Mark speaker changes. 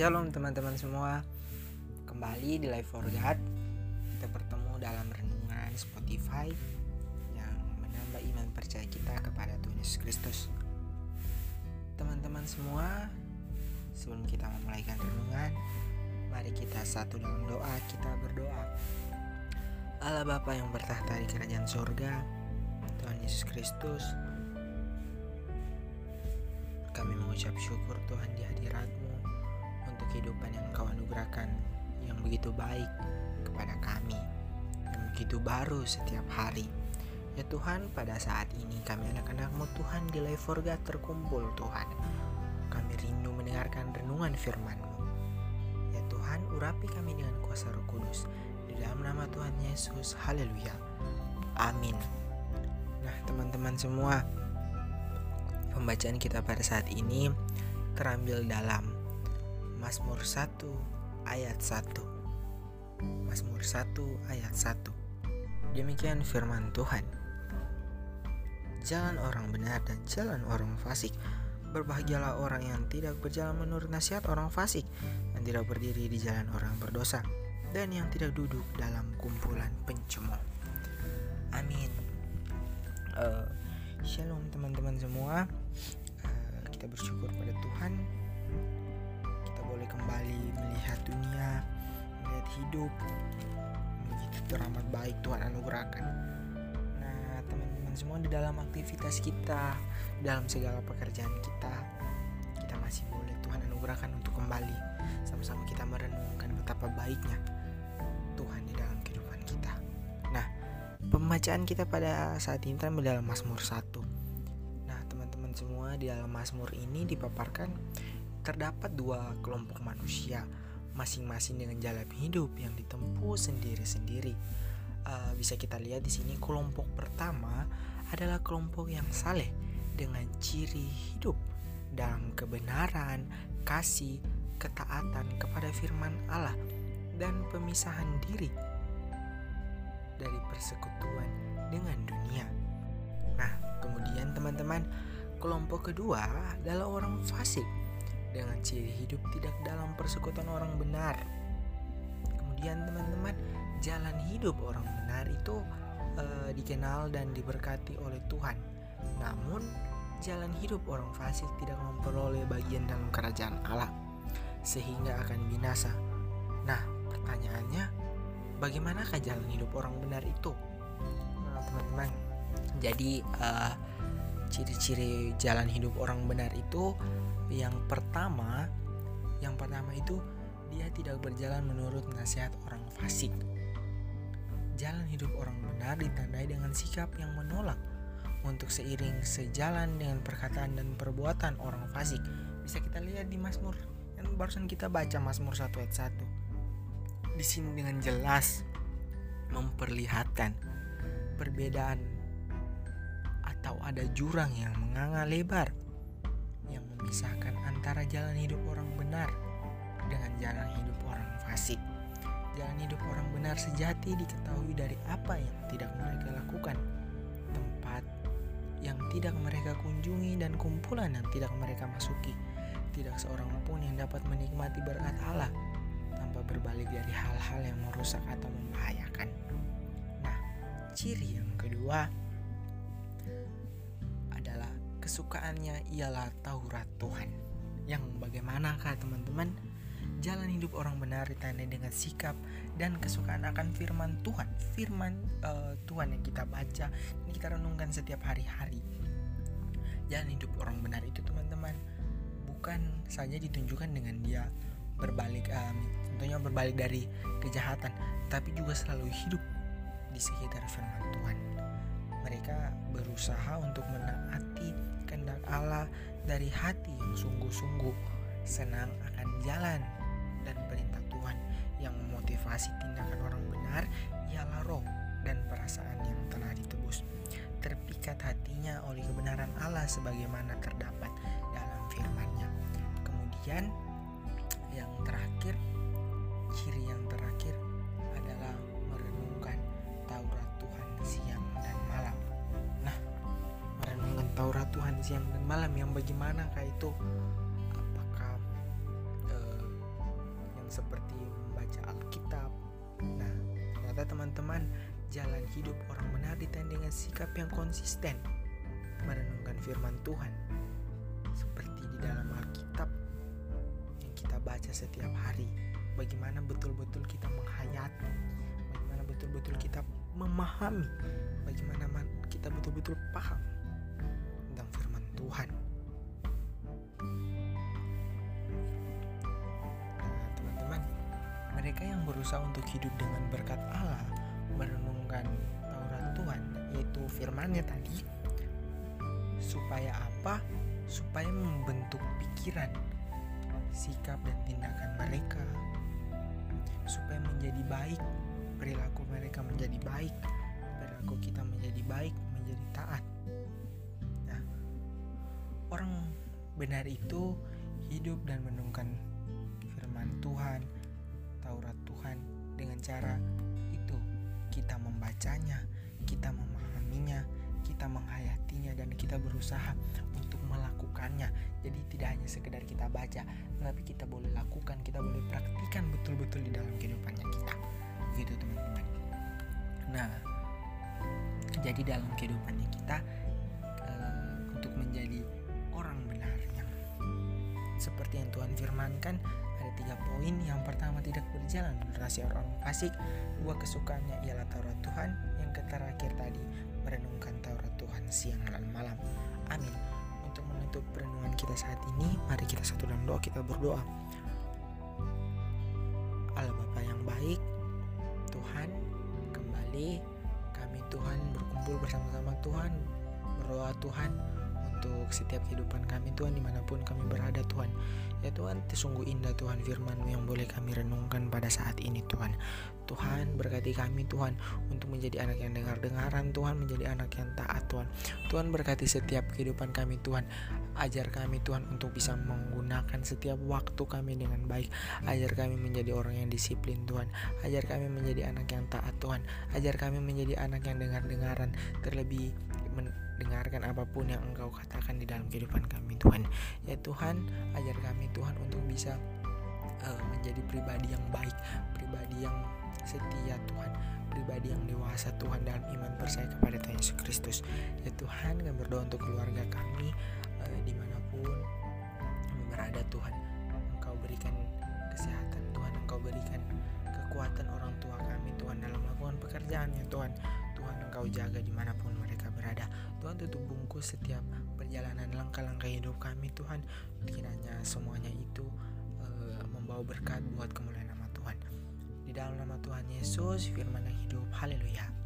Speaker 1: Shalom teman-teman semua. Kembali di Live for God. Kita bertemu dalam renungan Spotify Yang menambah iman percaya kita kepada Tuhan Yesus Kristus. Teman-teman semua Sebelum kita memulaikan renungan Mari kita satu dalam doa Kita berdoa. Allah Bapa yang bertahta di kerajaan surga Tuhan Yesus Kristus Kami mengucap syukur Tuhan di hadiratmu untuk kehidupan yang Engkau anugerahkan yang begitu baik kepada kami, yang begitu baru setiap hari. Ya Tuhan, pada saat ini kami anak-anakmu Tuhan di Life for God terkumpul Tuhan. Kami rindu mendengarkan renungan firman-Mu. Ya Tuhan, urapi kami dengan kuasa roh kudus. Di dalam nama Tuhan Yesus, haleluya. Amin. Nah teman-teman semua, pembacaan kita pada saat ini terambil dalam Mazmur 1 ayat 1 Mazmur 1 ayat 1 Demikian firman Tuhan. Jalan orang benar dan jalan orang fasik. Berbahagialah orang yang tidak berjalan menurut nasihat orang fasik Yang tidak berdiri di jalan orang berdosa Dan yang tidak duduk dalam kumpulan pencemooh. Amin uh, Shalom teman-teman semua uh, Kita bersyukur pada Tuhan boleh kembali melihat dunia, melihat hidup begitu teramat baik Tuhan anugerahkan. Nah, teman-teman semua di dalam aktivitas kita, dalam segala pekerjaan kita, kita masih boleh Tuhan anugerahkan untuk kembali sama-sama kita merenungkan betapa baiknya Tuhan di dalam kehidupan kita. Pembacaan kita pada saat ini terambil dalam Mazmur 1. Nah, teman-teman semua di dalam Mazmur ini dipaparkan terdapat dua kelompok manusia, masing-masing dengan jalan hidup yang ditempuh sendiri-sendiri. Uh, bisa kita lihat di sini kelompok pertama adalah kelompok yang saleh dengan ciri hidup dalam kebenaran, kasih, ketaatan kepada firman Allah dan pemisahan diri dari persekutuan dengan dunia. Nah, kemudian teman-teman, kelompok kedua adalah orang fasik dengan ciri hidup tidak dalam persekutuan orang benar. Kemudian teman-teman, jalan hidup orang benar itu e, dikenal dan diberkati oleh Tuhan. Namun, jalan hidup orang fasik tidak memperoleh bagian dalam kerajaan Allah sehingga akan binasa. Nah, pertanyaannya, bagaimanakah jalan hidup orang benar itu? Teman-teman, jadi uh, ciri-ciri jalan hidup orang benar itu yang pertama yang pertama itu dia tidak berjalan menurut nasihat orang fasik. Jalan hidup orang benar ditandai dengan sikap yang menolak untuk seiring sejalan dengan perkataan dan perbuatan orang fasik. Bisa kita lihat di Mazmur. Yang barusan kita baca Mazmur 1 ayat 1 di sini dengan jelas memperlihatkan perbedaan atau ada jurang yang menganga lebar yang memisahkan antara jalan hidup orang benar dengan jalan hidup orang fasik. Jalan hidup orang benar sejati diketahui dari apa yang tidak mereka lakukan, tempat yang tidak mereka kunjungi dan kumpulan yang tidak mereka masuki. Tidak seorang pun yang dapat menikmati berkat Allah berbalik dari hal-hal yang merusak atau membahayakan. Nah, ciri yang kedua kesukaannya ialah Taurat Tuhan. Yang bagaimanakah teman-teman? Jalan hidup orang benar ditandai dengan sikap dan kesukaan akan firman Tuhan. Firman uh, Tuhan yang kita baca dan kita renungkan setiap hari-hari. Jalan hidup orang benar itu teman-teman bukan saja ditunjukkan dengan dia berbalik um, tentunya berbalik dari kejahatan, tapi juga selalu hidup di sekitar firman Tuhan. Mereka berusaha untuk menaati kehendak Allah dari hati yang sungguh-sungguh. Senang akan jalan dan perintah Tuhan yang memotivasi tindakan orang benar ialah roh dan perasaan yang telah ditebus. Terpikat hatinya oleh kebenaran Allah sebagaimana terdapat dalam firman-Nya. Kemudian siang dan malam. Yang bagaimana kah itu? Apakah uh, yang seperti membaca Alkitab? Nah ternyata teman-teman jalan hidup orang benar ditandai dengan sikap yang konsisten merenungkan firman Tuhan. Seperti di dalam Alkitab yang kita baca setiap hari. Bagaimana betul-betul kita menghayati bagaimana betul-betul kita memahami bagaimana kita betul-betul paham Tuhan. Nah teman-teman mereka yang berusaha untuk hidup dengan berkat Allah merenungkan Taurat Tuhan yaitu firmannya tadi supaya apa? Supaya membentuk pikiran, sikap dan tindakan mereka. Supaya menjadi baik, perilaku mereka menjadi baik, benar itu hidup dan menungkan firman Tuhan, Taurat Tuhan dengan cara itu kita membacanya, kita memahaminya, kita menghayatinya dan kita berusaha untuk melakukannya. Jadi tidak hanya sekedar kita baca, tetapi kita boleh lakukan, kita boleh praktikan betul-betul di dalam kehidupannya kita. Gitu teman-teman. Nah, jadi dalam kehidupannya kita uh, untuk menjadi orang benar seperti yang Tuhan firmankan ada tiga poin. Yang pertama tidak berjalan rahasia orang fasik. Dua kesukaannya ialah Taurat Tuhan. Yang terakhir tadi merenungkan Taurat Tuhan siang dan malam. Amin. Untuk menutup perenungan kita saat ini, mari kita satu dalam doa kita berdoa. Allah Bapa yang baik, Tuhan, kembali kami Tuhan berkumpul bersama-sama Tuhan, berdoa Tuhan untuk setiap kehidupan kami Tuhan di mana pun kami berada Tuhan Ya Tuhan, sungguh indah Tuhan firman-Mu yang boleh kami renungkan pada saat ini Tuhan. Tuhan berkati kami Tuhan untuk menjadi anak yang dengar-dengaran Tuhan, menjadi anak yang taat Tuhan. Tuhan berkati setiap kehidupan kami Tuhan. Ajar kami Tuhan untuk bisa menggunakan setiap waktu kami dengan baik. Ajar kami menjadi orang yang disiplin Tuhan. Ajar kami menjadi anak yang taat Tuhan. Ajar kami menjadi anak yang dengar-dengaran terlebih mendengarkan apa pun yang Engkau katakan di dalam kehidupan kami Tuhan. Ya Tuhan, ajar kami Tuhan untuk bisa uh, menjadi pribadi yang baik, pribadi yang setia Tuhan, pribadi yang dewasa Tuhan dalam iman percaya kepada Tuhan Yesus Kristus. Ya Tuhan, kami berdoa untuk keluarga kami uh, di mana pun berada Tuhan. Engkau berikan kesehatan Tuhan, Engkau berikan kekuatan orang tua kami Tuhan dalam melakukan pekerjaannya Tuhan. Tuhan Engkau jaga di mana pun berada. Tuhan tutup bungkus setiap perjalanan langkah-langkah hidup kami Tuhan. Kiranya semuanya itu uh, membawa berkat buat kemuliaan nama Tuhan. Di dalam nama Tuhan Yesus, firman yang hidup. Haleluya.